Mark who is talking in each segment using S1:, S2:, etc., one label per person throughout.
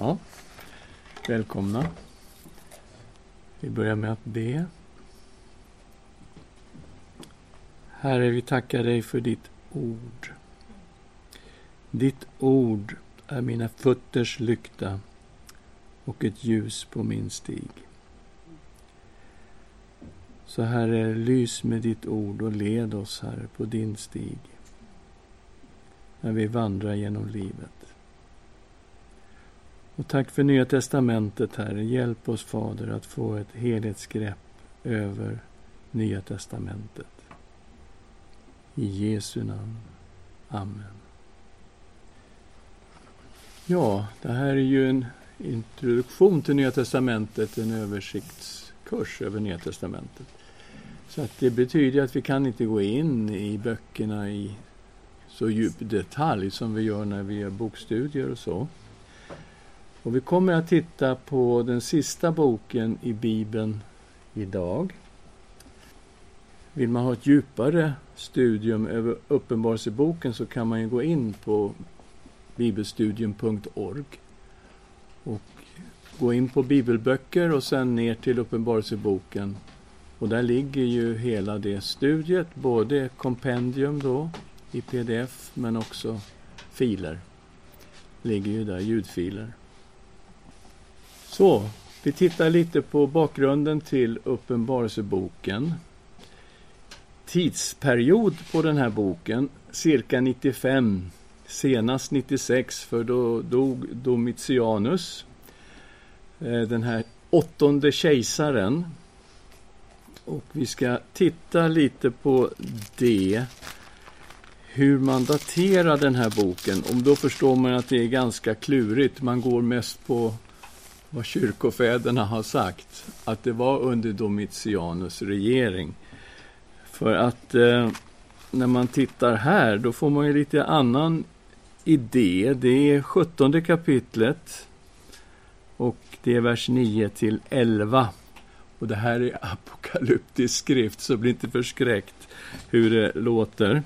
S1: Ja. Välkomna. Vi börjar med att be. Herre, vi tackar dig för ditt ord. Ditt ord är mina fötters lykta och ett ljus på min stig. Så Herre, lys med ditt ord och led oss, Herre, på din stig när vi vandrar genom livet. Och tack för Nya Testamentet, Herre. Hjälp oss, Fader, att få ett helhetsgrepp över Nya Testamentet. I Jesu namn. Amen. Ja, det här är ju en introduktion till Nya Testamentet, en översiktskurs över Nya Testamentet. Så att det betyder att vi kan inte gå in i böckerna i så djup detalj som vi gör när vi gör bokstudier och så. Och vi kommer att titta på den sista boken i Bibeln idag. Vill man ha ett djupare studium över Uppenbarelseboken så kan man ju gå in på bibelstudium.org och gå in på bibelböcker och sen ner till Uppenbarelseboken. Och där ligger ju hela det studiet, både kompendium då i pdf men också filer. Ligger ju där, ljudfiler. Så, vi tittar lite på bakgrunden till Uppenbarelseboken. Tidsperiod på den här boken, cirka 95, senast 96, för då dog Domitianus, eh, den här åttonde kejsaren. Och vi ska titta lite på det, hur man daterar den här boken. Om då förstår man att det är ganska klurigt. Man går mest på vad kyrkofäderna har sagt, att det var under Domitianus regering. För att eh, när man tittar här, då får man ju lite annan idé. Det är 17 kapitlet och det är vers 9 till 11. Och det här är apokalyptisk skrift, så bli inte förskräckt hur det låter.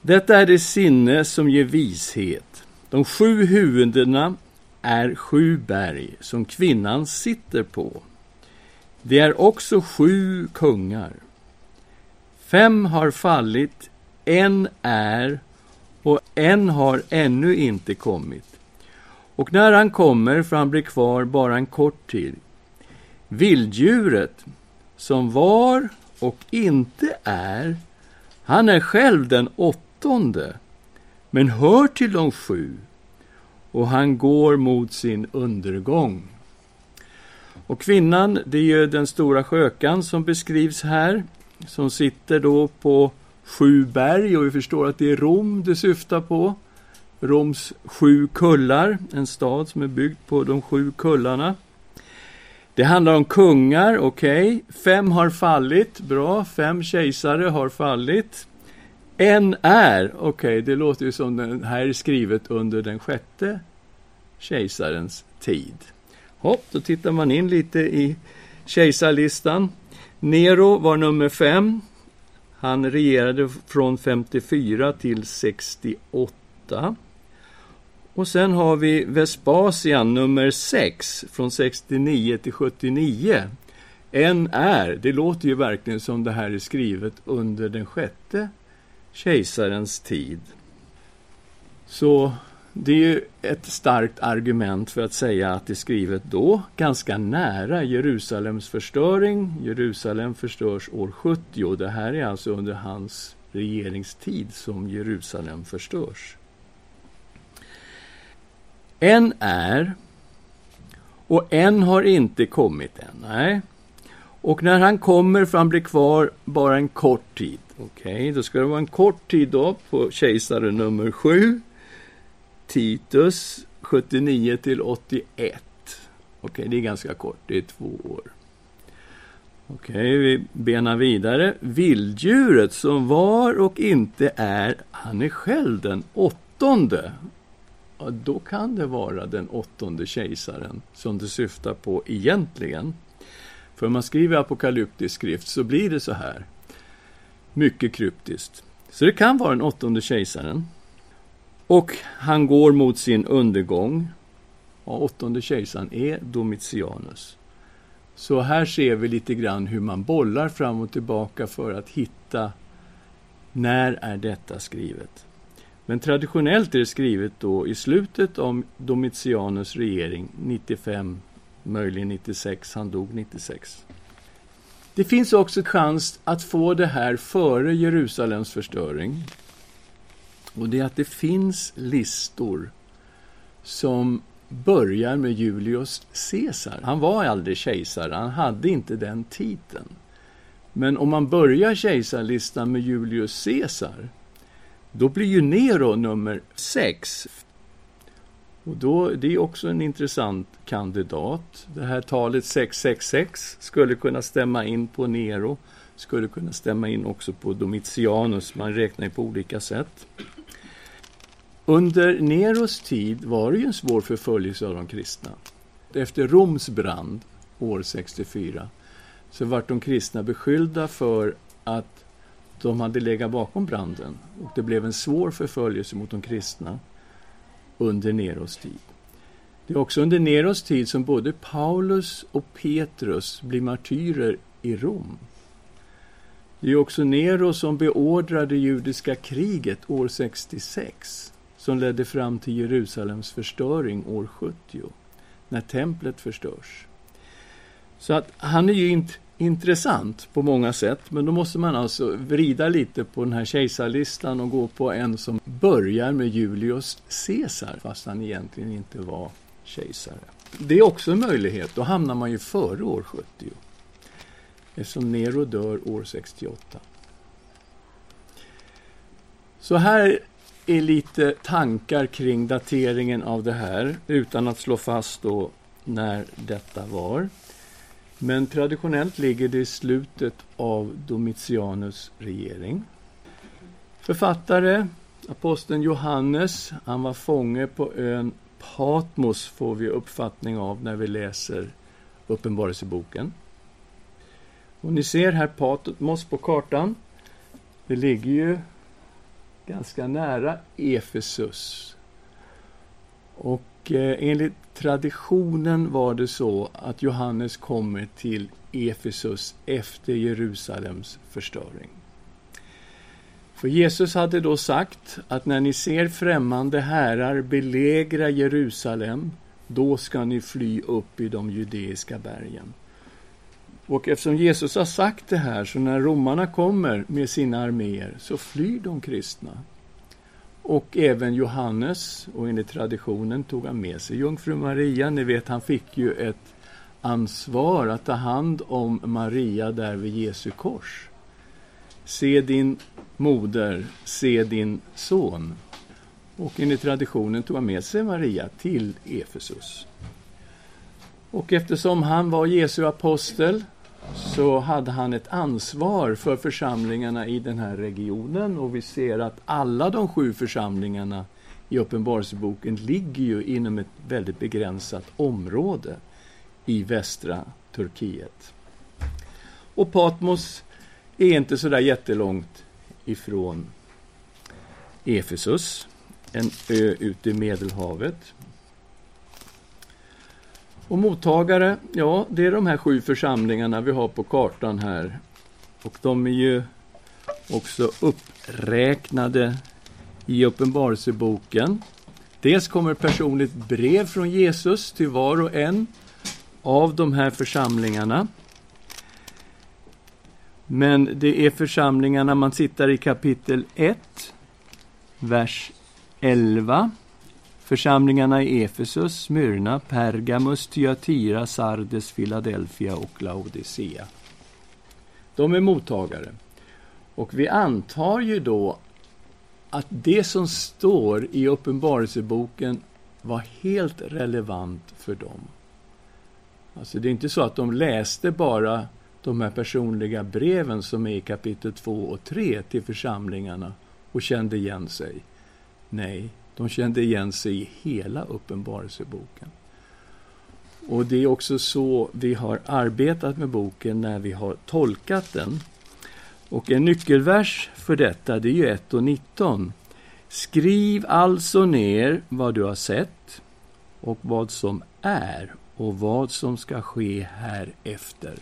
S1: Detta är det sinne som ger vishet. De sju huvudena är sju berg som kvinnan sitter på. Det är också sju kungar. Fem har fallit, en är och en har ännu inte kommit. Och när han kommer får han bli kvar bara en kort tid. Vilddjuret, som var och inte är, han är själv den åttonde, men hör till de sju och han går mot sin undergång. Och kvinnan, det är ju den stora skökan som beskrivs här, som sitter då på sju berg och vi förstår att det är Rom det syftar på. Roms sju kullar, en stad som är byggd på de sju kullarna. Det handlar om kungar, okej. Okay. Fem har fallit, bra. Fem kejsare har fallit. En är, okej, okay, det låter ju som den här är skrivet under den sjätte kejsarens tid. Hopp, då tittar man in lite i kejsarlistan. Nero var nummer fem. Han regerade från 54 till 68. Och sen har vi Vespasian nummer 6 från 69 till 79. En är, det låter ju verkligen som det här är skrivet under den sjätte kejsarens tid. Så det är ju ett starkt argument för att säga att det är skrivet då, ganska nära Jerusalems förstöring. Jerusalem förstörs år 70 och det här är alltså under hans regeringstid som Jerusalem förstörs. En är och en har inte kommit än. Nej. Och när han kommer för han blir kvar bara en kort tid. Okej, okay, då ska det vara en kort tid då på kejsare nummer sju. Titus 79 till 81. Okej, okay, det är ganska kort, det är två år. Okej, okay, vi benar vidare. Vilddjuret som var och inte är, han är själv den åttonde. Ja, då kan det vara den åttonde kejsaren som det syftar på egentligen. För om man skriver apokalyptisk skrift så blir det så här. Mycket kryptiskt. Så det kan vara den åttonde kejsaren. Och han går mot sin undergång. åttonde kejsaren är Domitianus. Så här ser vi lite grann hur man bollar fram och tillbaka för att hitta när är detta skrivet. Men traditionellt är det skrivet då i slutet av Domitianus regering 95, möjligen 96, han dog 96. Det finns också chans att få det här före Jerusalems förstöring. Och det är att det finns listor som börjar med Julius Caesar. Han var aldrig kejsare, han hade inte den titeln. Men om man börjar kejsarlistan med Julius Caesar, då blir ju Nero nummer sex. Och då, det är också en intressant kandidat. Det här talet 666 skulle kunna stämma in på Nero, skulle kunna stämma in också på Domitianus, man räknar ju på olika sätt. Under Neros tid var det ju en svår förföljelse av de kristna. Efter Roms brand år 64 så vart de kristna beskyllda för att de hade legat bakom branden och det blev en svår förföljelse mot de kristna under Neros tid. Det är också under Neros tid som både Paulus och Petrus blir martyrer i Rom. Det är också Nero som beordrar det judiska kriget år 66 som ledde fram till Jerusalems förstöring år 70, när templet förstörs. Så att han är ju inte intressant på många sätt, men då måste man alltså vrida lite på den här kejsarlistan och gå på en som börjar med Julius Caesar, fast han egentligen inte var kejsare. Det är också en möjlighet, då hamnar man ju före år 70, eftersom Nero dör år 68. Så här är lite tankar kring dateringen av det här, utan att slå fast då när detta var. Men traditionellt ligger det i slutet av Domitianus regering. Författare, aposteln Johannes, han var fånge på ön Patmos, får vi uppfattning av när vi läser Uppenbarelseboken. Och ni ser här Patmos på kartan. Det ligger ju ganska nära Efesus. Och eh, enligt traditionen var det så att Johannes kommer till Efesus efter Jerusalems förstöring. För Jesus hade då sagt att när ni ser främmande härar belägra Jerusalem, då ska ni fly upp i de judeiska bergen. Och eftersom Jesus har sagt det här, så när romarna kommer med sina arméer, så flyr de kristna. Och även Johannes, och enligt traditionen tog han med sig jungfru Maria. Ni vet, han fick ju ett ansvar att ta hand om Maria där vid Jesu kors. Se din moder, se din son. Och enligt traditionen tog han med sig Maria till Efesus. Och eftersom han var Jesu apostel så hade han ett ansvar för församlingarna i den här regionen och vi ser att alla de sju församlingarna i Uppenbarelseboken ligger ju inom ett väldigt begränsat område i västra Turkiet. Och Patmos är inte så där jättelångt ifrån Efesus, en ö ute i Medelhavet. Och mottagare, ja, det är de här sju församlingarna vi har på kartan här. Och de är ju också uppräknade i Uppenbarelseboken. Dels kommer personligt brev från Jesus till var och en av de här församlingarna. Men det är församlingarna, man tittar i kapitel 1, vers 11 Församlingarna i Efesus, Smyrna, Pergamus, Thyatira, Sardes, Philadelphia och Laodicea. De är mottagare. Och vi antar ju då att det som står i Uppenbarelseboken var helt relevant för dem. Alltså det är inte så att de läste bara de här personliga breven som är i kapitel 2 och 3 till församlingarna och kände igen sig. Nej, de kände igen sig i hela Uppenbarelseboken. Och det är också så vi har arbetat med boken när vi har tolkat den. Och en nyckelvers för detta, det är ju 1 och 19. Skriv alltså ner vad du har sett och vad som är och vad som ska ske härefter.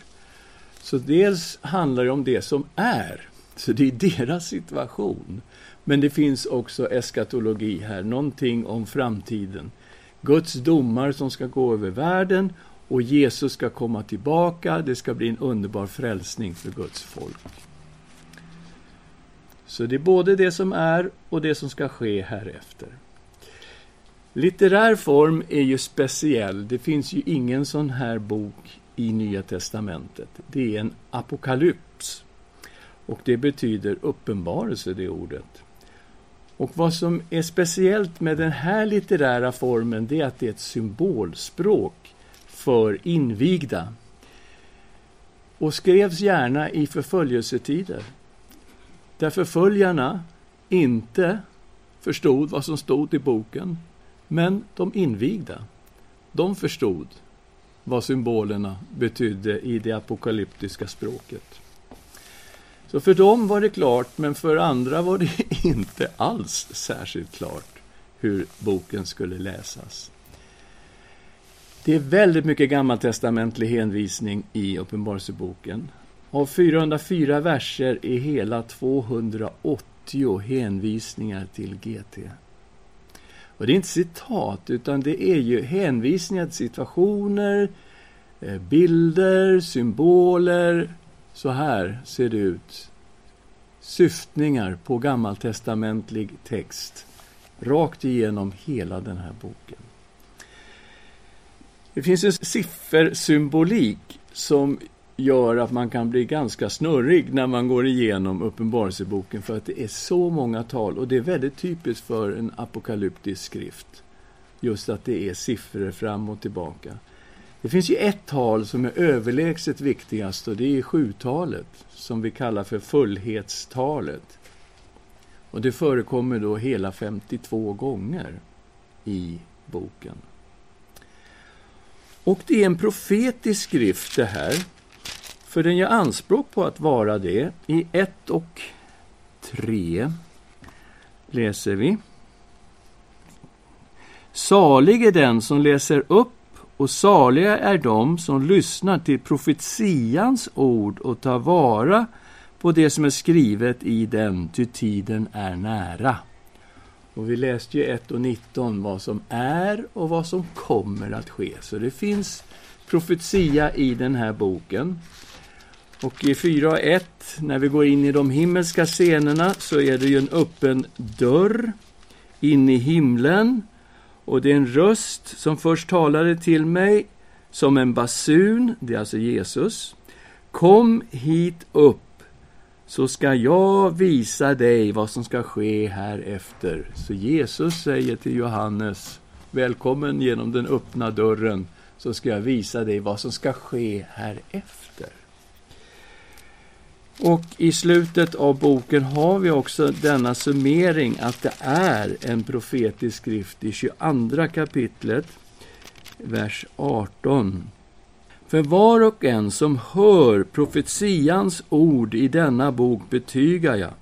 S1: Så dels handlar det om det som är, så det är deras situation. Men det finns också eskatologi här, någonting om framtiden. Guds domar som ska gå över världen och Jesus ska komma tillbaka. Det ska bli en underbar frälsning för Guds folk. Så det är både det som är och det som ska ske härefter. Litterär form är ju speciell. Det finns ju ingen sån här bok i Nya testamentet. Det är en apokalyps. Och det betyder uppenbarelse, det ordet. Och vad som är speciellt med den här litterära formen, det är att det är ett symbolspråk för invigda. Och skrevs gärna i förföljelsetider. Där förföljarna inte förstod vad som stod i boken, men de invigda, de förstod vad symbolerna betydde i det apokalyptiska språket. Så för dem var det klart, men för andra var det inte alls särskilt klart hur boken skulle läsas. Det är väldigt mycket gammaltestamentlig hänvisning i Uppenbarelseboken. Av 404 verser är hela 280 hänvisningar till GT. Och det är inte citat, utan det är ju hänvisningar till situationer, eh, bilder, symboler. Så här ser det ut. Syftningar på gammaltestamentlig text rakt igenom hela den här boken. Det finns en siffersymbolik som gör att man kan bli ganska snurrig när man går igenom Uppenbarelseboken för att det är så många tal och det är väldigt typiskt för en apokalyptisk skrift. Just att det är siffror fram och tillbaka. Det finns ju ett tal som är överlägset viktigast och det är sjutalet som vi kallar för fullhetstalet. Och det förekommer då hela 52 gånger i boken. Och det är en profetisk skrift det här. För den gör anspråk på att vara det. I 1 och 3 läser vi. Salig är den som läser upp och saliga är de som lyssnar till profetians ord och tar vara på det som är skrivet i den, ty tiden är nära. Och vi läste ju 1 och 19 vad som är och vad som kommer att ske. Så det finns profetia i den här boken. Och i 4.1, när vi går in i de himmelska scenerna, så är det ju en öppen dörr in i himlen. Och det är en röst som först talade till mig som en basun, det är alltså Jesus. Kom hit upp, så ska jag visa dig vad som ska ske härefter. Så Jesus säger till Johannes, välkommen genom den öppna dörren, så ska jag visa dig vad som ska ske härefter. Och i slutet av boken har vi också denna summering att det är en profetisk skrift i 22 kapitlet, vers 18. För var och en som hör profetians ord i denna bok betygar jag.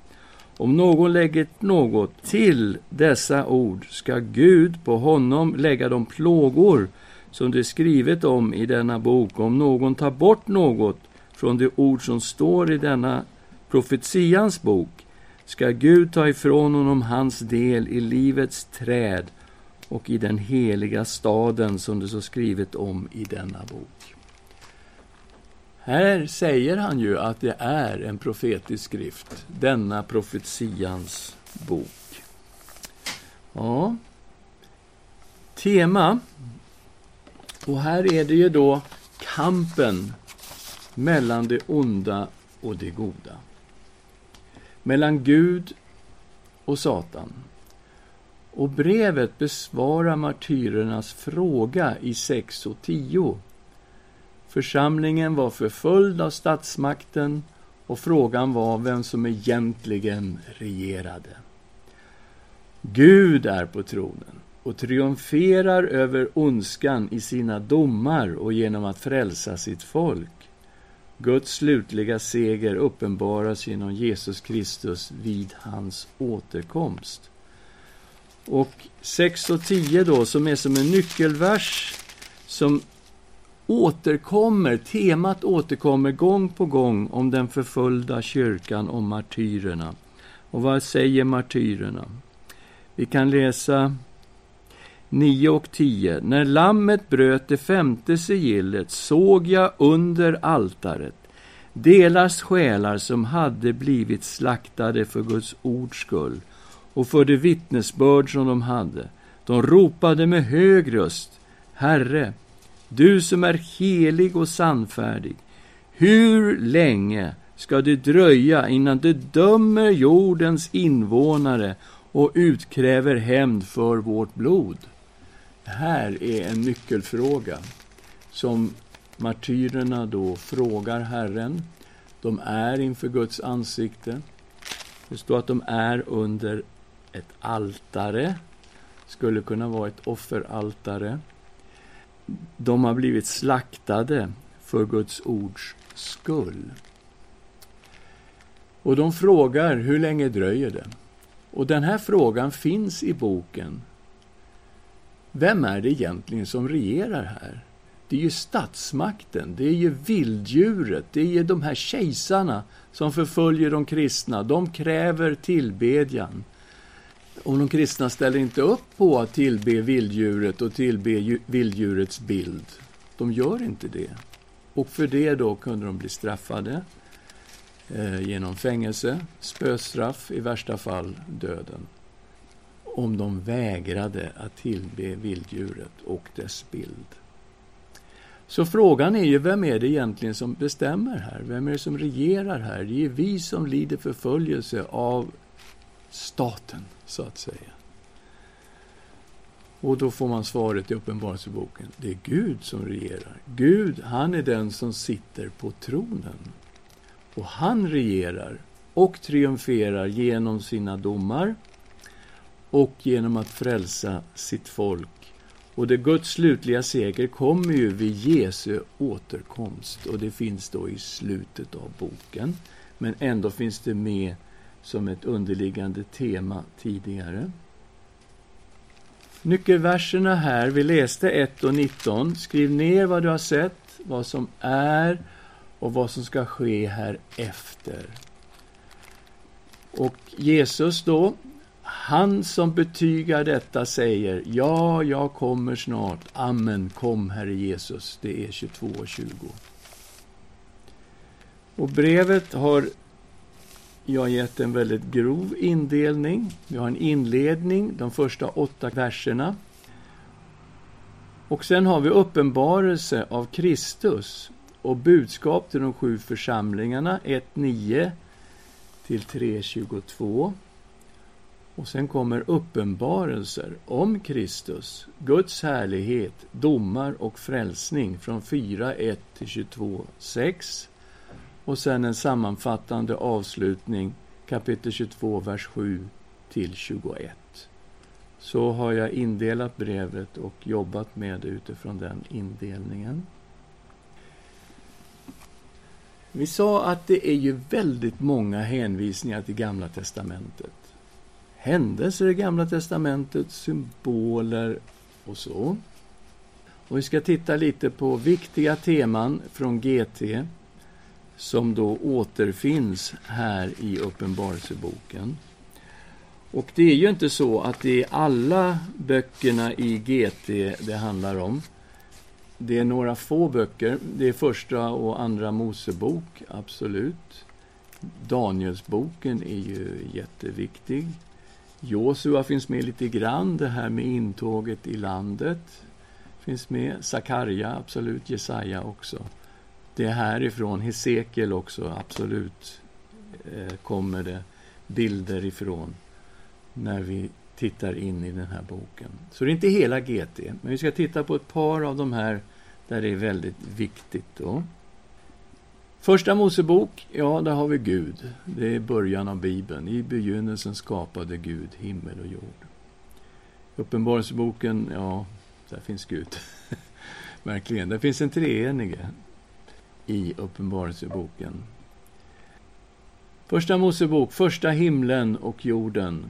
S1: Om någon lägger något till dessa ord ska Gud på honom lägga de plågor som det är skrivet om i denna bok. Om någon tar bort något från de ord som står i denna profetians bok ska Gud ta ifrån honom hans del i livets träd och i den heliga staden som det står skrivet om i denna bok. Här säger han ju att det är en profetisk skrift, denna profetians bok. Ja. Tema. Och här är det ju då kampen mellan det onda och det goda. Mellan Gud och Satan. Och brevet besvarar martyrernas fråga i 6 och 10. Församlingen var förföljd av statsmakten och frågan var vem som egentligen regerade. Gud är på tronen och triumferar över ondskan i sina domar och genom att frälsa sitt folk. Guds slutliga seger uppenbaras genom Jesus Kristus vid hans återkomst. Och 6 och 10 då, som är som en nyckelvers som återkommer, temat återkommer gång på gång om den förföljda kyrkan, och martyrerna. Och vad säger martyrerna? Vi kan läsa 9 och 10. När lammet bröt det femte sigillet såg jag under altaret deras själar som hade blivit slaktade för Guds ords skull och för det vittnesbörd som de hade. De ropade med hög röst, Herre, du som är helig och sannfärdig, hur länge ska det dröja innan du dömer jordens invånare och utkräver hämnd för vårt blod? Det här är en nyckelfråga som martyrerna då frågar Herren. De är inför Guds ansikte. Det står att de är under ett altare. Skulle kunna vara ett offeraltare. De har blivit slaktade för Guds ords skull. Och de frågar, hur länge dröjer det? Och den här frågan finns i boken. Vem är det egentligen som regerar här? Det är ju statsmakten, det är ju vilddjuret, det är ju de här kejsarna som förföljer de kristna. De kräver tillbedjan. Och de kristna ställer inte upp på att tillbe vilddjuret och tillbe vilddjurets bild. De gör inte det. Och för det då kunde de bli straffade eh, genom fängelse, spöstraff, i värsta fall döden. Om de vägrade att tillbe vilddjuret och dess bild. Så frågan är ju, vem är det egentligen som bestämmer här? Vem är det som regerar här? Det är vi som lider förföljelse av staten, så att säga. Och då får man svaret i Uppenbarelseboken. Det är Gud som regerar. Gud, han är den som sitter på tronen. Och han regerar och triumferar genom sina domar och genom att frälsa sitt folk och det Guds slutliga seger kommer ju vid Jesu återkomst och det finns då i slutet av boken. Men ändå finns det med som ett underliggande tema tidigare. Nyckelverserna här, vi läste 1 och 19. Skriv ner vad du har sett, vad som är och vad som ska ske här efter. Och Jesus då, han som betygar detta säger Ja, jag kommer snart. Amen, kom Herre Jesus. Det är 22.20. Och brevet har jag gett en väldigt grov indelning. Vi har en inledning, de första åtta verserna. Och sen har vi uppenbarelse av Kristus och budskap till de sju församlingarna 1.9 till 3.22. Och sen kommer uppenbarelser om Kristus, Guds härlighet, domar och frälsning från 4.1 till 22.6. Och sen en sammanfattande avslutning, kapitel 22, vers 7 till 21. Så har jag indelat brevet och jobbat med det utifrån den indelningen. Vi sa att det är ju väldigt många hänvisningar till Gamla testamentet händelser i Gamla testamentet, symboler och så. Och vi ska titta lite på viktiga teman från GT som då återfinns här i Uppenbarelseboken. Och det är ju inte så att det är alla böckerna i GT det handlar om. Det är några få böcker. Det är första och andra Mosebok, absolut. Danielsboken är ju jätteviktig. Josua finns med lite grann, det här med intåget i landet finns med. Sakarja, absolut. Jesaja också. Det är härifrån, Hesekiel också, absolut, eh, kommer det bilder ifrån när vi tittar in i den här boken. Så det är inte hela GT, men vi ska titta på ett par av de här där det är väldigt viktigt. Då. Första Mosebok, ja, där har vi Gud. Det är början av Bibeln. I begynnelsen skapade Gud himmel och jord. Uppenbarelseboken, ja, där finns Gud. Verkligen. Det finns en treenige i Uppenbarelseboken. Första Mosebok, första himlen och jorden.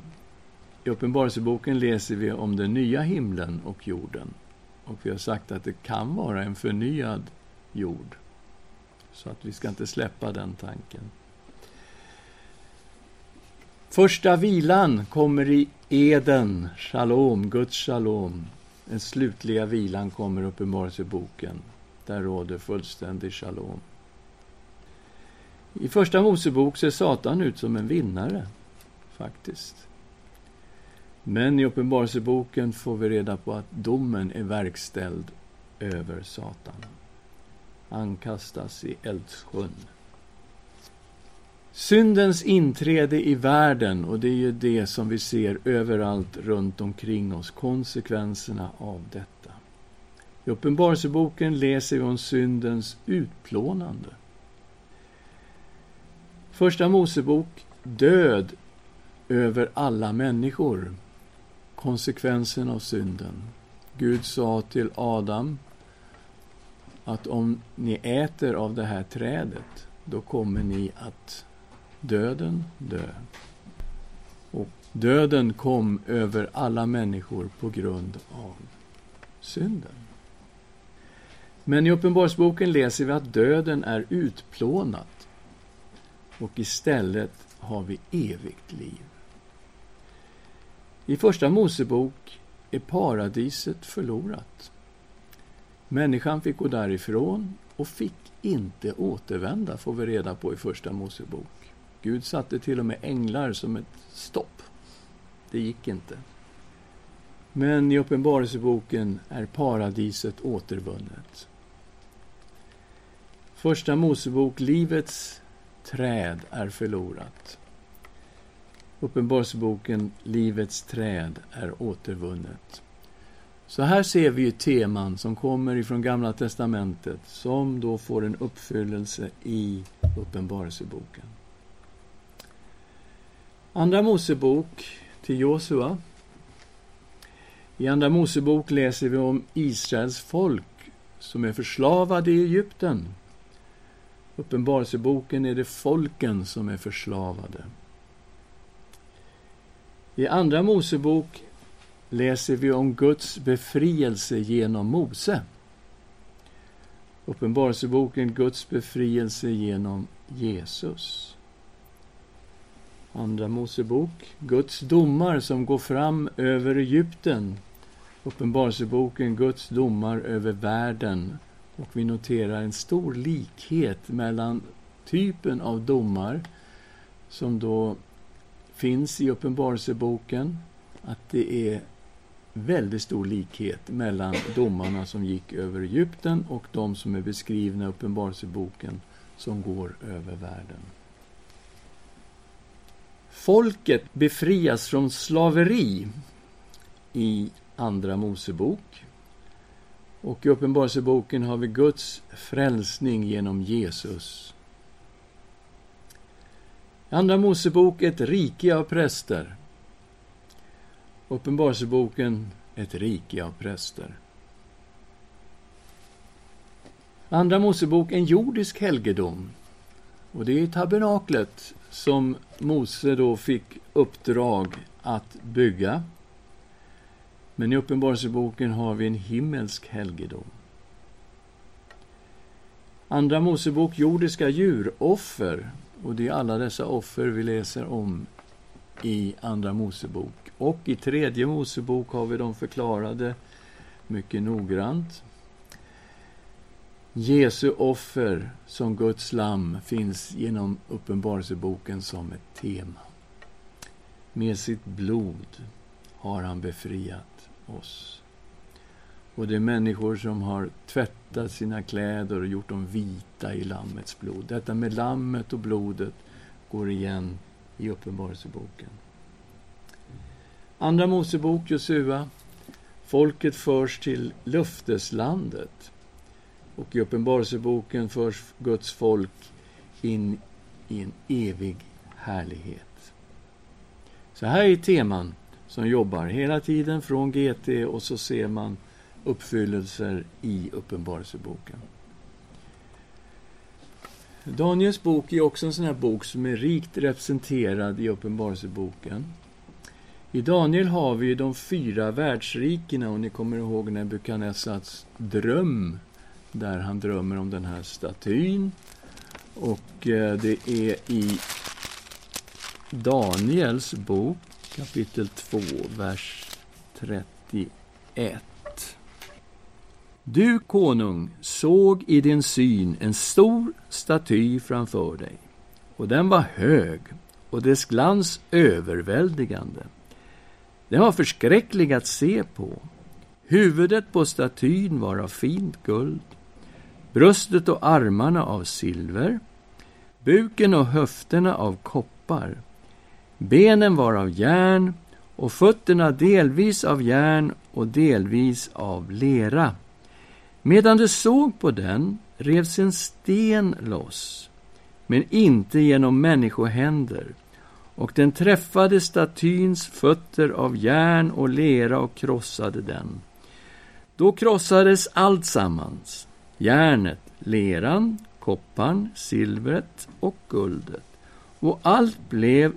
S1: I Uppenbarelseboken läser vi om den nya himlen och jorden. Och vi har sagt att det kan vara en förnyad jord. Så att vi ska inte släppa den tanken. Första vilan kommer i Eden, shalom, Guds shalom. Den slutliga vilan kommer i Uppenbarelseboken. Där råder fullständig shalom. I Första Mosebok ser Satan ut som en vinnare, faktiskt. Men i Uppenbarelseboken får vi reda på att domen är verkställd över Satan. Han kastas i eldsjön. Syndens inträde i världen, och det är ju det som vi ser överallt runt omkring oss, konsekvenserna av detta. I Uppenbarelseboken läser vi om syndens utplånande. Första Mosebok, död över alla människor. Konsekvensen av synden. Gud sa till Adam att om ni äter av det här trädet, då kommer ni att döden dö. Och döden kom över alla människor på grund av synden. Men i Uppenbarelseboken läser vi att döden är utplånad och istället har vi evigt liv. I Första Mosebok är paradiset förlorat. Människan fick gå därifrån och fick inte återvända, får vi reda på i Första Mosebok. Gud satte till och med änglar som ett stopp. Det gick inte. Men i Uppenbarelseboken är paradiset återvunnet. Första Mosebok, livets träd är förlorat. Uppenbarelseboken, livets träd är återvunnet. Så här ser vi ju teman som kommer ifrån Gamla testamentet som då får en uppfyllelse i Uppenbarelseboken. Andra Mosebok till Josua. I Andra Mosebok läser vi om Israels folk som är förslavade i Egypten. Uppenbarelseboken är det folken som är förslavade. I Andra Mosebok läser vi om Guds befrielse genom Mose. Uppenbarelseboken Guds befrielse genom Jesus. Andra Mosebok, Guds domar som går fram över Egypten. Uppenbarelseboken, Guds domar över världen. Och vi noterar en stor likhet mellan typen av domar som då finns i Uppenbarelseboken, att det är väldigt stor likhet mellan domarna som gick över Egypten och de som är beskrivna i Uppenbarelseboken som går över världen. Folket befrias från slaveri i Andra Mosebok. Och i Uppenbarelseboken har vi Guds frälsning genom Jesus. Andra Mosebok ett rike av präster. Uppenbarelseboken ett rike av präster. Andra Mosebok en jordisk helgedom. Och det är tabernaklet som Mose då fick uppdrag att bygga. Men i Uppenbarelseboken har vi en himmelsk helgedom. Andra Mosebok jordiska djuroffer. Och det är alla dessa offer vi läser om i Andra Mosebok. Och i Tredje Mosebok har vi dem förklarade mycket noggrant. Jesu offer som Guds lamm finns genom Uppenbarelseboken som ett tema. Med sitt blod har han befriat oss. Och det är människor som har tvättat sina kläder och gjort dem vita i Lammets blod. Detta med lammet och blodet går igen i Uppenbarelseboken. Andra Mosebok, Josua. Folket förs till löfteslandet. Och i Uppenbarelseboken förs Guds folk in i en evig härlighet. Så här är teman som jobbar hela tiden från GT och så ser man uppfyllelser i Uppenbarelseboken. Daniels bok är också en sån här bok som är rikt representerad i Uppenbarelseboken. I Daniel har vi de fyra världsrikena och ni kommer ihåg Nebukadnessars dröm där han drömmer om den här statyn. Och eh, det är i Daniels bok kapitel 2, vers 31. Du, konung, såg i din syn en stor staty framför dig, och den var hög och dess glans överväldigande. Den var förskräcklig att se på. Huvudet på statyn var av fint guld, bröstet och armarna av silver, buken och höfterna av koppar. Benen var av järn och fötterna delvis av järn och delvis av lera. Medan du såg på den revs en sten loss, men inte genom människohänder, och den träffade statyns fötter av järn och lera och krossade den. Då krossades allt sammans, järnet, leran, kopparn, silvret och guldet, och allt blev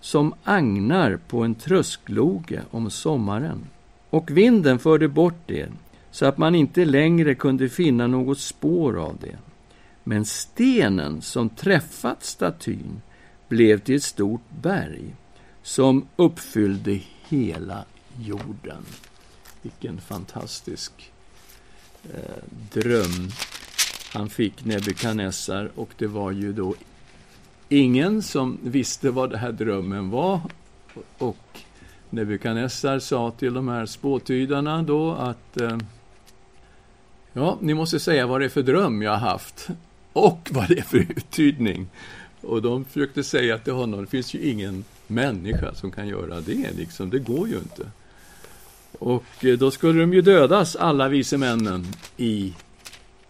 S1: som agnar på en tröskloge om sommaren. Och vinden förde bort det, så att man inte längre kunde finna något spår av det. Men stenen som träffat statyn blev till ett stort berg som uppfyllde hela jorden. Vilken fantastisk eh, dröm han fick, Nebukadnessar, och det var ju då ingen som visste vad den här drömmen var. Och Nebukadnessar sa till de här spåtydarna då att eh, Ja, ni måste säga vad det är för dröm jag har haft och vad det är för uttydning. Och de försökte säga till honom, det finns ju ingen människa som kan göra det, liksom. det går ju inte. Och eh, då skulle de ju dödas, alla vise männen, i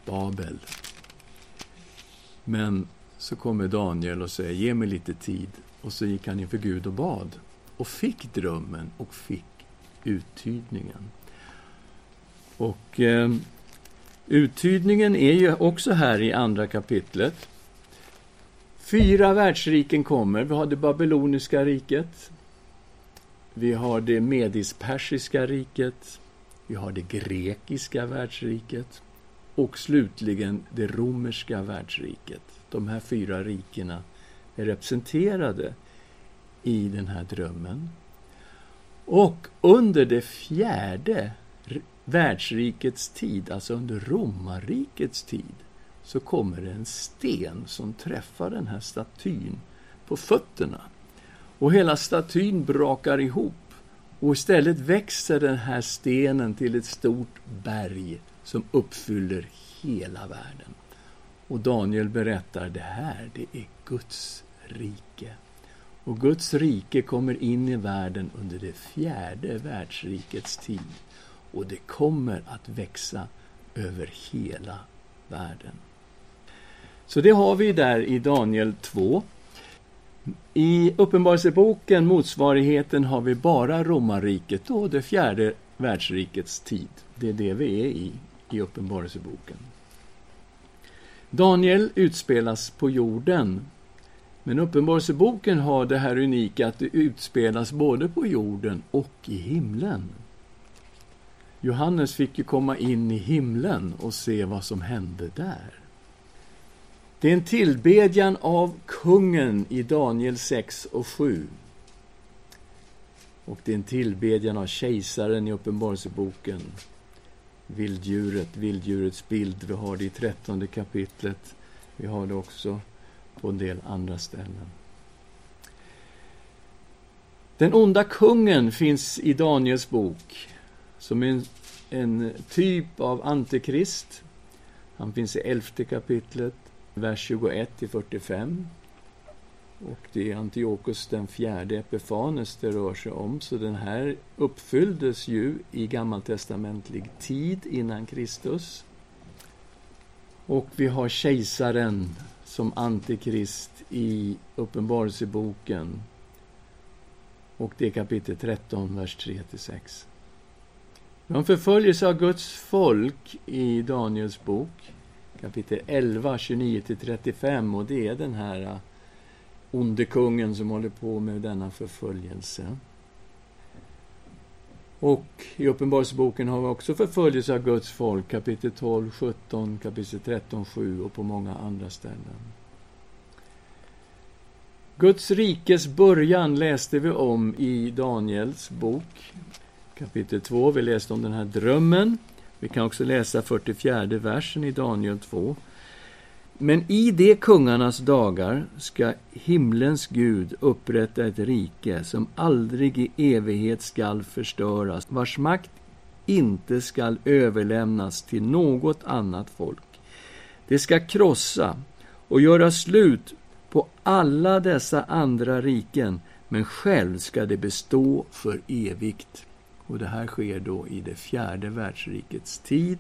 S1: Babel. Men så kommer Daniel och säger, ge mig lite tid. Och så gick han inför Gud och bad. Och fick drömmen och fick uttydningen. Och eh, uttydningen är ju också här i andra kapitlet. Fyra världsriken kommer. Vi har det babyloniska riket. Vi har det medispersiska riket. Vi har det grekiska världsriket. Och slutligen det romerska världsriket. De här fyra rikena är representerade i den här drömmen. Och under det fjärde världsrikets tid, alltså under romarrikets tid, så kommer det en sten som träffar den här statyn på fötterna. Och hela statyn brakar ihop och istället växer den här stenen till ett stort berg som uppfyller hela världen. Och Daniel berättar det här, det är Guds rike. Och Guds rike kommer in i världen under det fjärde världsrikets tid. Och det kommer att växa över hela världen. Så det har vi där i Daniel 2. I Uppenbarelseboken, motsvarigheten, har vi bara romarriket och det fjärde världsrikets tid. Det är det vi är i, i Uppenbarelseboken. Daniel utspelas på jorden, men Uppenbarelseboken har det här unika att det utspelas både på jorden och i himlen. Johannes fick ju komma in i himlen och se vad som hände där. Det är en tillbedjan av kungen i Daniel 6 och 7. Och det är en tillbedjan av kejsaren i Uppenbarelseboken. Vilddjuret, vilddjurets bild. Vi har det i trettonde kapitlet. Vi har det också på en del andra ställen. Den onda kungen finns i Daniels bok som en, en typ av antikrist. Han finns i elfte kapitlet vers 21 till 45. Och det är Antiochus den fjärde Epifanes det rör sig om, så den här uppfylldes ju i gammaltestamentlig tid innan Kristus. Och vi har kejsaren som antikrist i Uppenbarelseboken. Och det är kapitel 13, vers 3-6. De har av Guds folk i Daniels bok kapitel 11, 29-35 och det är den här äh, onde kungen som håller på med denna förföljelse. Och i Uppenbarelseboken har vi också förföljelse av Guds folk, kapitel 12, 17, kapitel 13, 7 och på många andra ställen. Guds rikes början läste vi om i Daniels bok, kapitel 2. Vi läste om den här drömmen. Vi kan också läsa 44 versen i Daniel 2. Men i de kungarnas dagar ska himlens Gud upprätta ett rike som aldrig i evighet skall förstöras, vars makt inte skall överlämnas till något annat folk. Det ska krossa och göra slut på alla dessa andra riken, men själv ska det bestå för evigt. Och det här sker då i det fjärde världsrikets tid.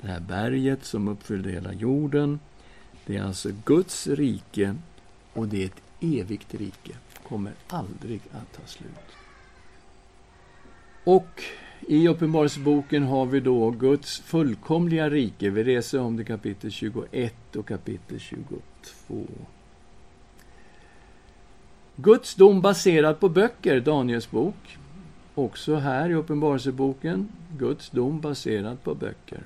S1: Det här berget som uppfyllde hela jorden. Det är alltså Guds rike och det är ett evigt rike. Kommer aldrig att ta slut. Och i Uppenbarelseboken har vi då Guds fullkomliga rike. Vi reser om till kapitel 21 och kapitel 22. Guds dom baserad på böcker, Daniels bok. Också här i Uppenbarelseboken, Guds dom baserad på böcker.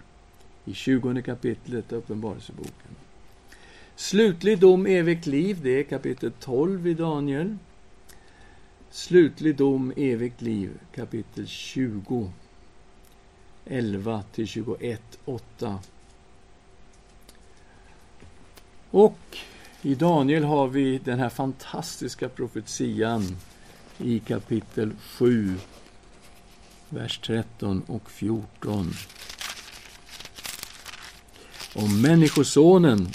S1: I 20 kapitlet Uppenbarelseboken. Slutlig dom, evigt liv, det är kapitel 12 i Daniel. Slutlig dom, evigt liv, kapitel 20. 11 till 21, 8. Och i Daniel har vi den här fantastiska profetian i kapitel 7, vers 13 och 14. Om Människosonen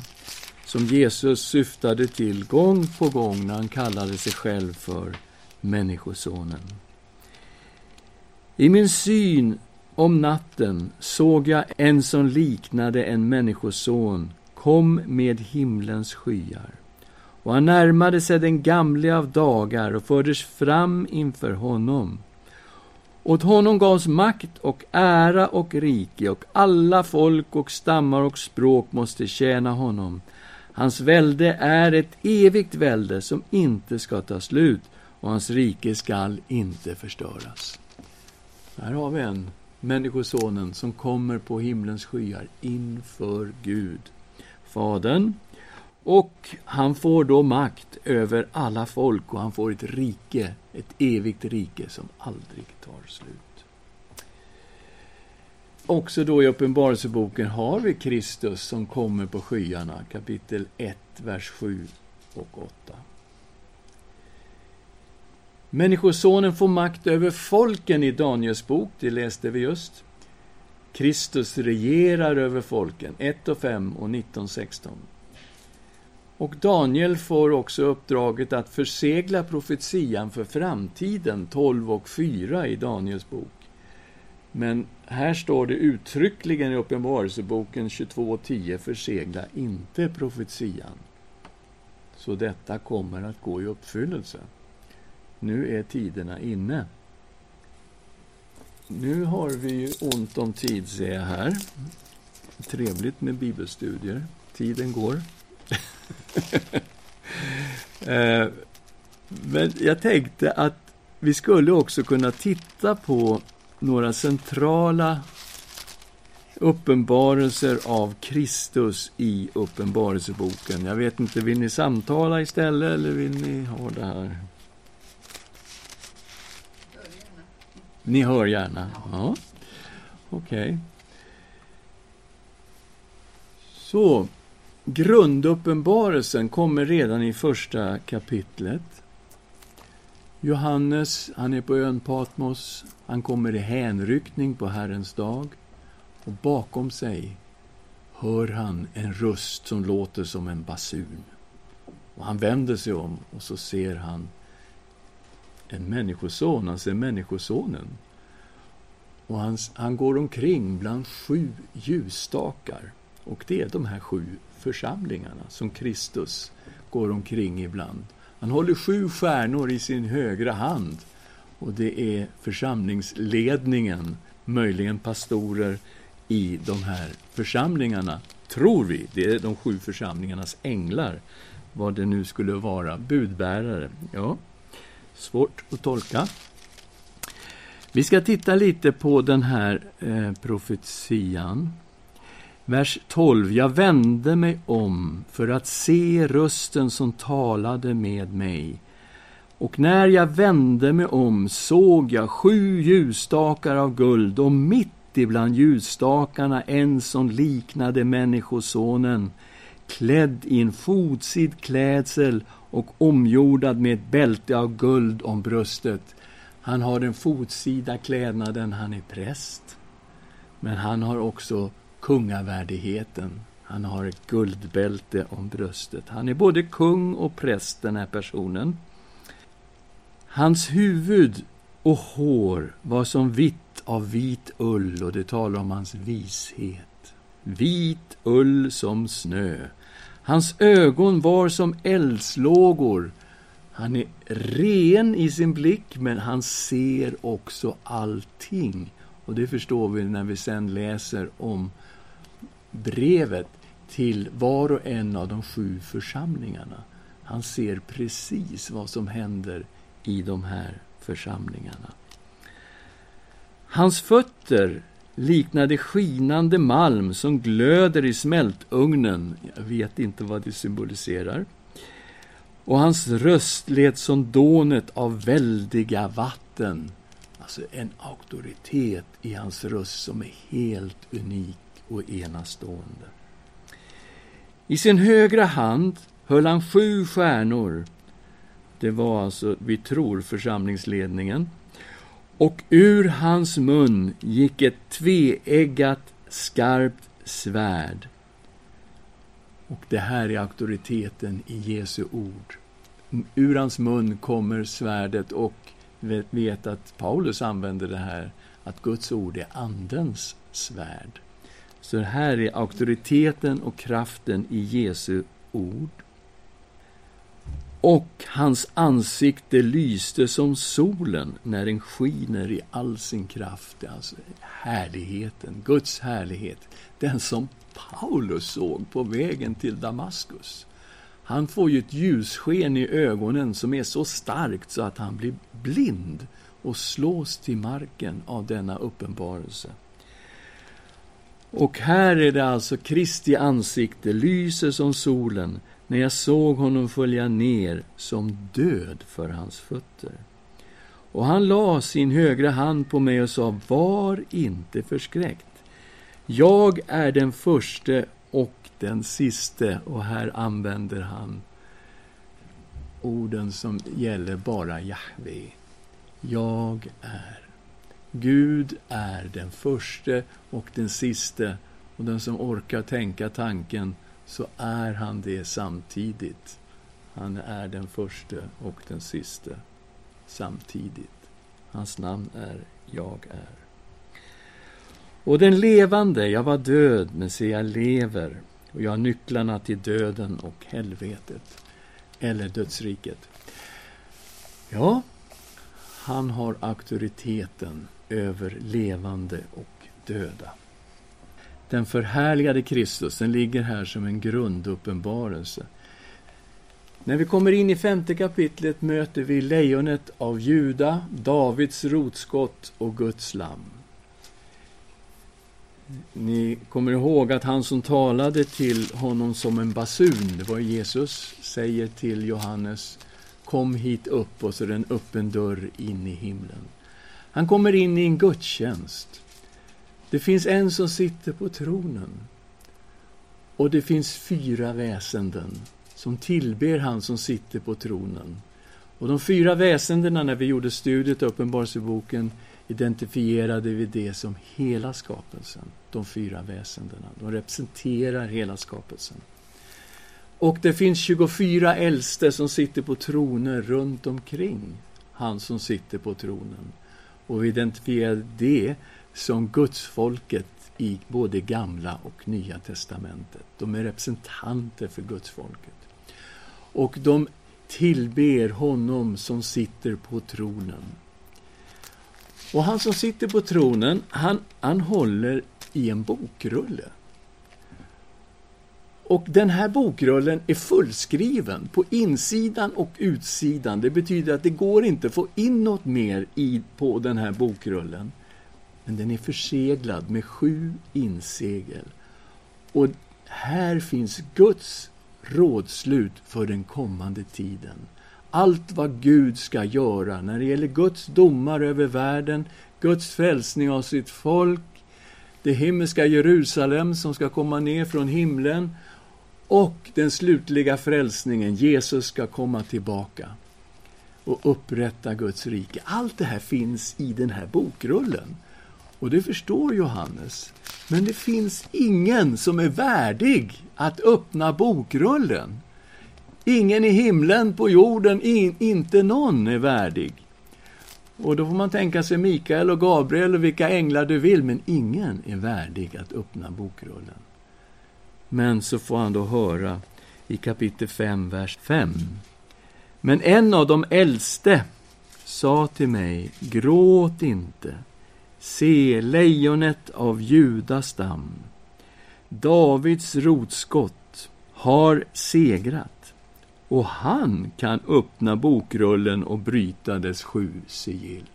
S1: som Jesus syftade till gång på gång när han kallade sig själv för Människosonen. I min syn om natten såg jag en som liknade en människoson kom med himlens skyar. Och han närmade sig den gamle av dagar och fördes fram inför honom. Åt honom gavs makt och ära och rike, och alla folk och stammar och språk måste tjäna honom. Hans välde är ett evigt välde som inte ska ta slut, och hans rike skall inte förstöras. Här har vi en, Människosonen, som kommer på himlens skyar inför Gud. Fadern. Och han får då makt över alla folk och han får ett rike, ett evigt rike som aldrig tar slut. Också då i Uppenbarelseboken har vi Kristus som kommer på skyarna, kapitel 1, vers 7 och 8. Människosonen får makt över folken i Daniels bok, det läste vi just. Kristus regerar över folken, 1 och 5 och 19, 16. Och Daniel får också uppdraget att försegla profetian för framtiden, 12 och 4 i Daniels bok. Men här står det uttryckligen i Uppenbarelseboken 22 och 10, försegla inte profetian. Så detta kommer att gå i uppfyllelse. Nu är tiderna inne. Nu har vi ju ont om tid, ser jag här. Trevligt med bibelstudier. Tiden går. Eh, men jag tänkte att vi skulle också kunna titta på några centrala uppenbarelser av Kristus i Uppenbarelseboken. Jag vet inte, vill ni samtala istället eller vill ni ha det här? Ni hör gärna? Ja. Okej. Okay. Så, grunduppenbarelsen kommer redan i första kapitlet. Johannes, han är på ön Patmos. Han kommer i hänryckning på Herrens dag. Och bakom sig hör han en röst som låter som en basun. Och han vänder sig om och så ser han en människoson, han ser Människosonen. Och han, han går omkring bland sju ljusstakar. Och det är de här sju församlingarna som Kristus går omkring ibland. Han håller sju stjärnor i sin högra hand. Och det är församlingsledningen, möjligen pastorer i de här församlingarna, tror vi. Det är de sju församlingarnas änglar, vad det nu skulle vara, budbärare. Ja, svårt att tolka. Vi ska titta lite på den här eh, profetian. Vers 12. Jag vände mig om för att se rösten som talade med mig. Och när jag vände mig om såg jag sju ljusstakar av guld och mitt ibland ljusstakarna en som liknade Människosonen klädd i en fotsid klädsel och omgjordad med ett bälte av guld om bröstet. Han har den fotsida klädnaden, han är präst. Men han har också kungavärdigheten. Han har ett guldbälte om bröstet. Han är både kung och präst, den här personen. Hans huvud och hår var som vitt av vit ull och det talar om hans vishet. Vit ull som snö. Hans ögon var som eldslågor. Han är ren i sin blick, men han ser också allting. Och det förstår vi när vi sen läser om brevet till var och en av de sju församlingarna. Han ser precis vad som händer i de här församlingarna. Hans fötter liknade skinande malm som glöder i smältugnen. Jag vet inte vad det symboliserar. Och hans röst lät som dånet av väldiga vatten. Alltså en auktoritet i hans röst som är helt unik och enastående. I sin högra hand höll han sju stjärnor. Det var alltså, vi tror, församlingsledningen. Och ur hans mun gick ett tveeggat skarpt svärd. Och det här är auktoriteten i Jesu ord. Ur hans mun kommer svärdet och vet att Paulus använder det här, att Guds ord är Andens svärd. Så det här är auktoriteten och kraften i Jesu ord. Och hans ansikte lyste som solen när den skiner i all sin kraft. Alltså härligheten, Guds härlighet, den som Paulus såg på vägen till Damaskus. Han får ju ett ljussken i ögonen som är så starkt så att han blir blind och slås till marken av denna uppenbarelse. Och här är det alltså Kristi ansikte lyser som solen när jag såg honom följa ner som död för hans fötter. Och han la sin högra hand på mig och sa, var inte förskräckt. Jag är den förste och den siste. Och här använder han orden som gäller bara Jahve. Jag är. Gud är den förste och den siste. Och den som orkar tänka tanken så är han det samtidigt. Han är den förste och den siste samtidigt. Hans namn är Jag är. Och den levande, jag var död, men se, jag lever och jag har nycklarna till döden och helvetet, eller dödsriket. Ja, han har auktoriteten över levande och döda. Den förhärligade Kristus, den ligger här som en grunduppenbarelse. När vi kommer in i femte kapitlet möter vi lejonet av Juda, Davids rotskott och Guds lamm. Ni kommer ihåg att han som talade till honom som en basun, det var Jesus, säger till Johannes Kom hit upp och så är det en öppen dörr in i himlen. Han kommer in i en gudstjänst. Det finns en som sitter på tronen. Och det finns fyra väsenden som tillber han som sitter på tronen. Och de fyra väsendena, när vi gjorde studiet av Uppenbarelseboken, identifierade vi det som hela skapelsen. De fyra väsendena. De representerar hela skapelsen. Och det finns 24 äldste som sitter på troner runt omkring han som sitter på tronen. Och vi identifierar det som gudsfolket i både Gamla och Nya testamentet. De är representanter för gudsfolket. Och de tillber honom som sitter på tronen. Och han som sitter på tronen, han, han håller i en bokrulle. Och den här bokrullen är fullskriven på insidan och utsidan. Det betyder att det går inte att få in något mer i, på den här bokrullen. Men den är förseglad med sju insegel. Och här finns Guds rådslut för den kommande tiden. Allt vad Gud ska göra när det gäller Guds domar över världen, Guds frälsning av sitt folk, det himmelska Jerusalem som ska komma ner från himlen och den slutliga frälsningen, Jesus ska komma tillbaka och upprätta Guds rike. Allt det här finns i den här bokrullen. Och det förstår Johannes. Men det finns ingen som är värdig att öppna bokrullen. Ingen i himlen, på jorden, in, inte någon är värdig. Och då får man tänka sig Mikael och Gabriel och vilka änglar du vill, men ingen är värdig att öppna bokrullen. Men så får han då höra i kapitel 5, vers 5. Men en av de äldste sa till mig, gråt inte. Se, lejonet av Judas stam, Davids rotskott, har segrat och han kan öppna bokrullen och bryta dess sju sigill.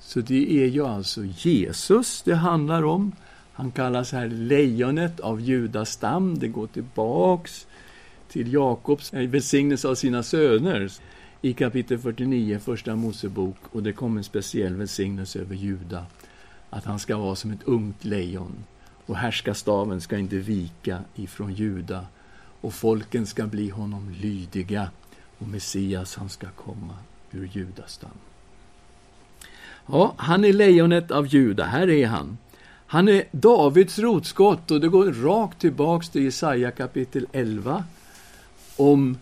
S1: Så det är ju alltså Jesus det handlar om. Han kallas här lejonet av Judas stam. Det går tillbaks till Jakobs eh, välsignelse av sina söner i kapitel 49, första Mosebok. Och det kommer en speciell välsignelse över Juda. Att han ska vara som ett ungt lejon. Och härskastaven ska inte vika ifrån Juda. Och folken ska bli honom lydiga. Och Messias, han ska komma ur Judas stam. Ja, han är lejonet av Juda. Här är han. Han är Davids rotskott och det går rakt tillbaks till Jesaja kapitel 11 om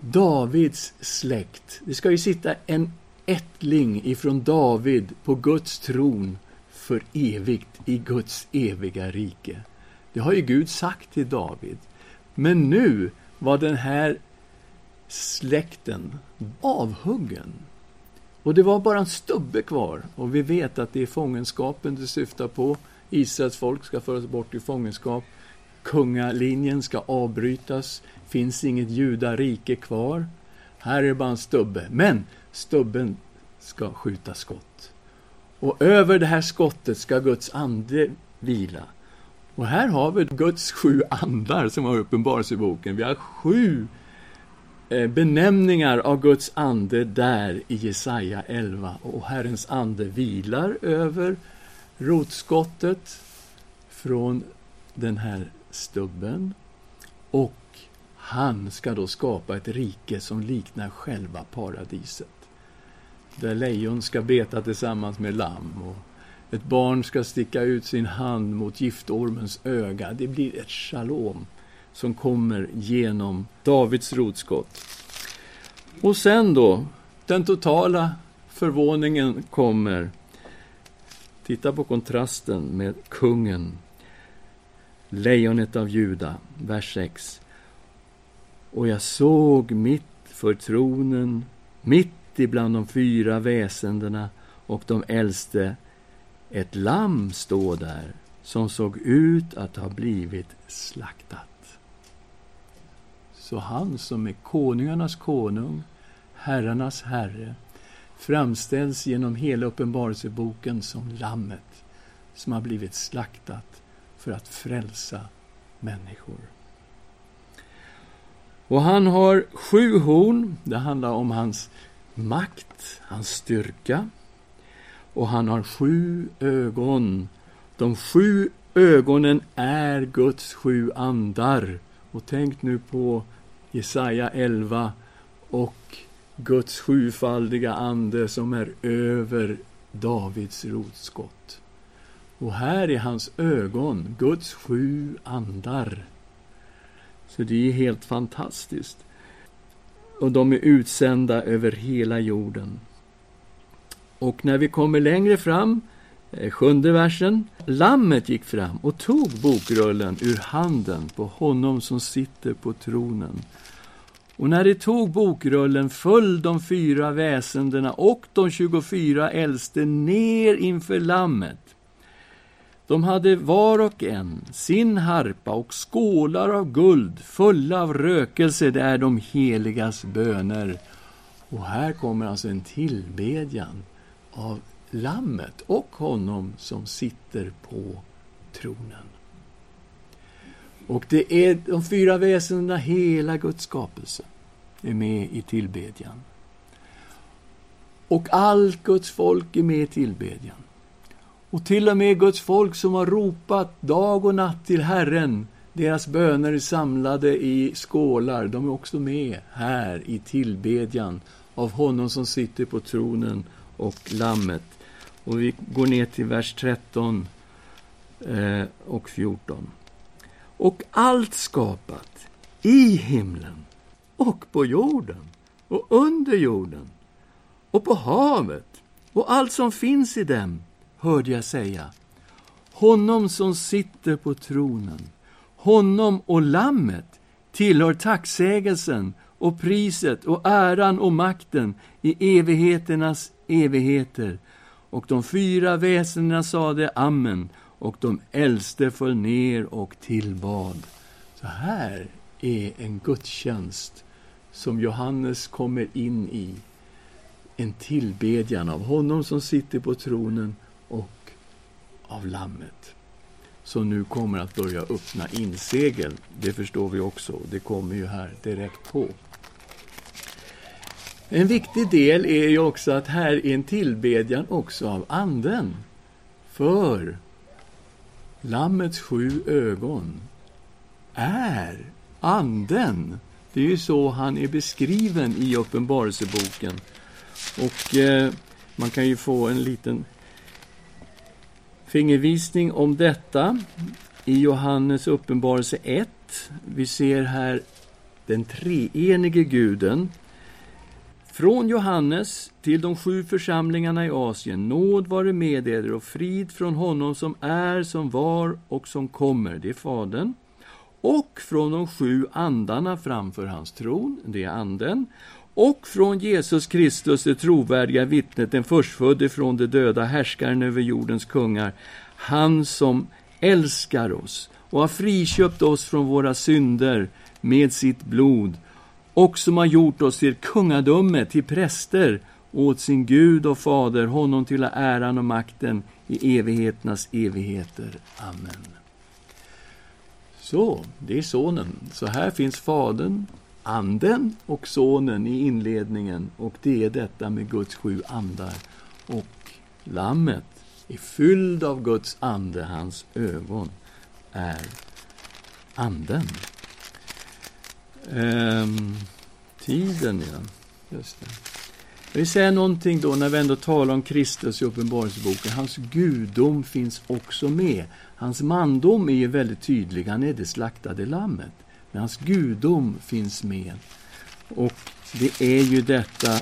S1: Davids släkt. Det ska ju sitta en ättling ifrån David på Guds tron för evigt i Guds eviga rike. Det har ju Gud sagt till David. Men nu var den här släkten avhuggen. Och det var bara en stubbe kvar. Och vi vet att det är fångenskapen det syftar på. Israels folk ska föras bort i fångenskap. Kungalinjen ska avbrytas. Finns inget judarike kvar. Här är det bara en stubbe. Men stubben ska skjuta skott. Och över det här skottet ska Guds ande vila. Och här har vi Guds sju andar som har uppenbarats i boken. Vi har sju eh, benämningar av Guds ande där i Jesaja 11. Och Herrens ande vilar över rotskottet från den här stubben. Och han ska då skapa ett rike som liknar själva paradiset. Där lejon ska beta tillsammans med lamm och ett barn ska sticka ut sin hand mot giftormens öga. Det blir ett shalom som kommer genom Davids rotskott. Och sen då, den totala förvåningen kommer Titta på kontrasten med kungen, lejonet av Juda, vers 6. Och jag såg mitt för tronen, mitt ibland de fyra väsendena och de äldste, ett lamm stå där som såg ut att ha blivit slaktat. Så han som är konungarnas konung, herrarnas herre, framställs genom hela Uppenbarelseboken som lammet som har blivit slaktat för att frälsa människor. Och han har sju horn. Det handlar om hans makt, hans styrka. Och han har sju ögon. De sju ögonen är Guds sju andar. Och tänk nu på Jesaja 11 och Guds sjufaldiga ande som är över Davids rotskott. Och här är hans ögon, Guds sju andar. Så det är helt fantastiskt. Och de är utsända över hela jorden. Och när vi kommer längre fram, eh, sjunde versen. Lammet gick fram och tog bokrullen ur handen på honom som sitter på tronen. Och när de tog bokrullen föll de fyra väsendena och de 24 äldste ner inför Lammet. De hade var och en sin harpa och skålar av guld fulla av rökelse, det är de heligas böner. Och här kommer alltså en tillbedjan av Lammet och honom som sitter på tronen. Och det är de fyra väsendena, hela Guds skapelse, är med i tillbedjan. Och allt Guds folk är med i tillbedjan. Och till och med Guds folk som har ropat dag och natt till Herren, deras böner är samlade i skålar, de är också med här i tillbedjan av honom som sitter på tronen och Lammet. Och vi går ner till vers 13 eh, och 14. Och allt skapat i himlen och på jorden och under jorden och på havet och allt som finns i dem, hörde jag säga. Honom som sitter på tronen, honom och Lammet tillhör tacksägelsen och priset och äran och makten i evigheternas evigheter. Och de fyra väsendena sade amen, och de äldste föll ner och tillbad. Så här är en gudstjänst som Johannes kommer in i. En tillbedjan av honom som sitter på tronen och av Lammet som nu kommer att börja öppna insegel. Det förstår vi också. Det kommer ju här direkt på. En viktig del är ju också att här är en tillbedjan också av Anden. För Lammets sju ögon är Anden. Det är ju så han är beskriven i Uppenbarelseboken. Och eh, man kan ju få en liten fingervisning om detta i Johannes uppenbarelse 1. Vi ser här den treenige guden från Johannes till de sju församlingarna i Asien, nåd vare med er och frid från honom som är, som var och som kommer, det är Fadern, och från de sju andarna framför hans tron, det är Anden, och från Jesus Kristus, det trovärdiga vittnet, den förstfödde från de döda, härskaren över jordens kungar, han som älskar oss och har friköpt oss från våra synder med sitt blod och som har gjort oss till kungadöme, till präster åt sin Gud och Fader, honom till äran och makten i evigheternas evigheter. Amen. Så, det är Sonen. Så här finns Fadern, Anden och Sonen i inledningen och det är detta med Guds sju andar. Och Lammet är fylld av Guds ande, hans ögon är Anden. Ehm, tiden, ja. Just det. Jag vill säga någonting då när vi ändå talar om Kristus i Uppenbarelseboken. Hans gudom finns också med. Hans mandom är ju väldigt tydlig. Han är det slaktade lammet. Men hans gudom finns med. Och det är ju detta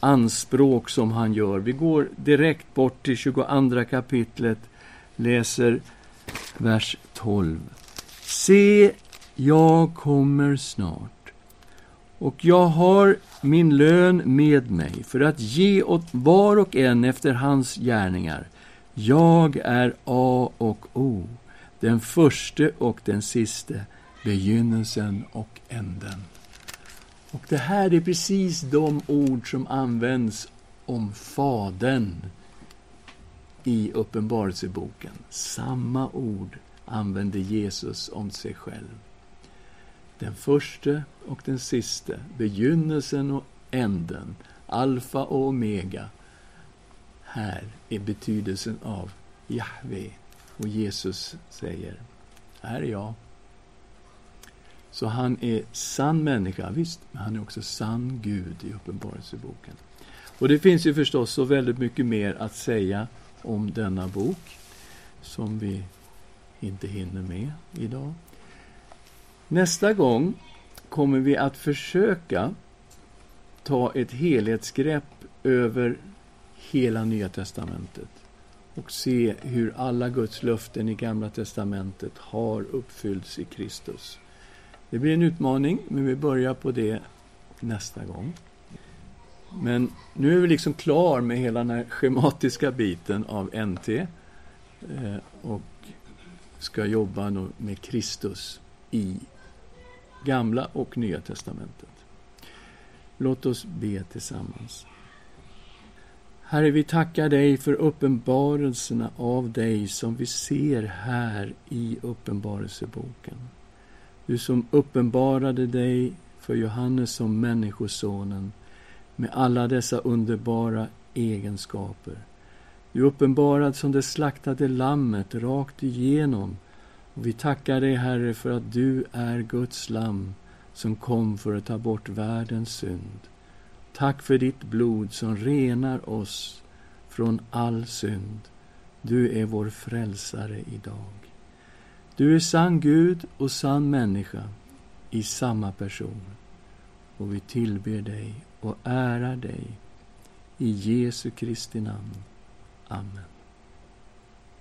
S1: anspråk som han gör. Vi går direkt bort till 22 kapitlet, läser vers 12. Se, jag kommer snart, och jag har min lön med mig för att ge åt var och en efter hans gärningar. Jag är A och O, den förste och den siste, begynnelsen och änden. Och det här är precis de ord som används om Fadern i Uppenbarelseboken. Samma ord använder Jesus om sig själv. Den första och den siste, begynnelsen och änden, alfa och omega. Här är betydelsen av Jahve. Och Jesus säger, här är jag. Så han är sann människa, visst, men han är också sann Gud i Uppenbarelseboken. Och det finns ju förstås så väldigt mycket mer att säga om denna bok som vi inte hinner med idag. Nästa gång kommer vi att försöka ta ett helhetsgrepp över hela Nya testamentet och se hur alla Guds löften i Gamla testamentet har uppfyllts i Kristus. Det blir en utmaning, men vi börjar på det nästa gång. Men nu är vi liksom klar med hela den här schematiska biten av NT. Eh, och ska jobba med Kristus i Gamla och Nya testamentet. Låt oss be tillsammans. Herre, vi tackar dig för uppenbarelserna av dig som vi ser här i Uppenbarelseboken. Du som uppenbarade dig för Johannes som Människosonen med alla dessa underbara egenskaper. Du uppenbarad som det slaktade lammet rakt igenom. Och vi tackar dig, Herre, för att du är Guds lamm som kom för att ta bort världens synd. Tack för ditt blod som renar oss från all synd. Du är vår frälsare idag. Du är sann Gud och sann människa i samma person. Och vi tillber dig och ärar dig. I Jesu Kristi namn. Amen.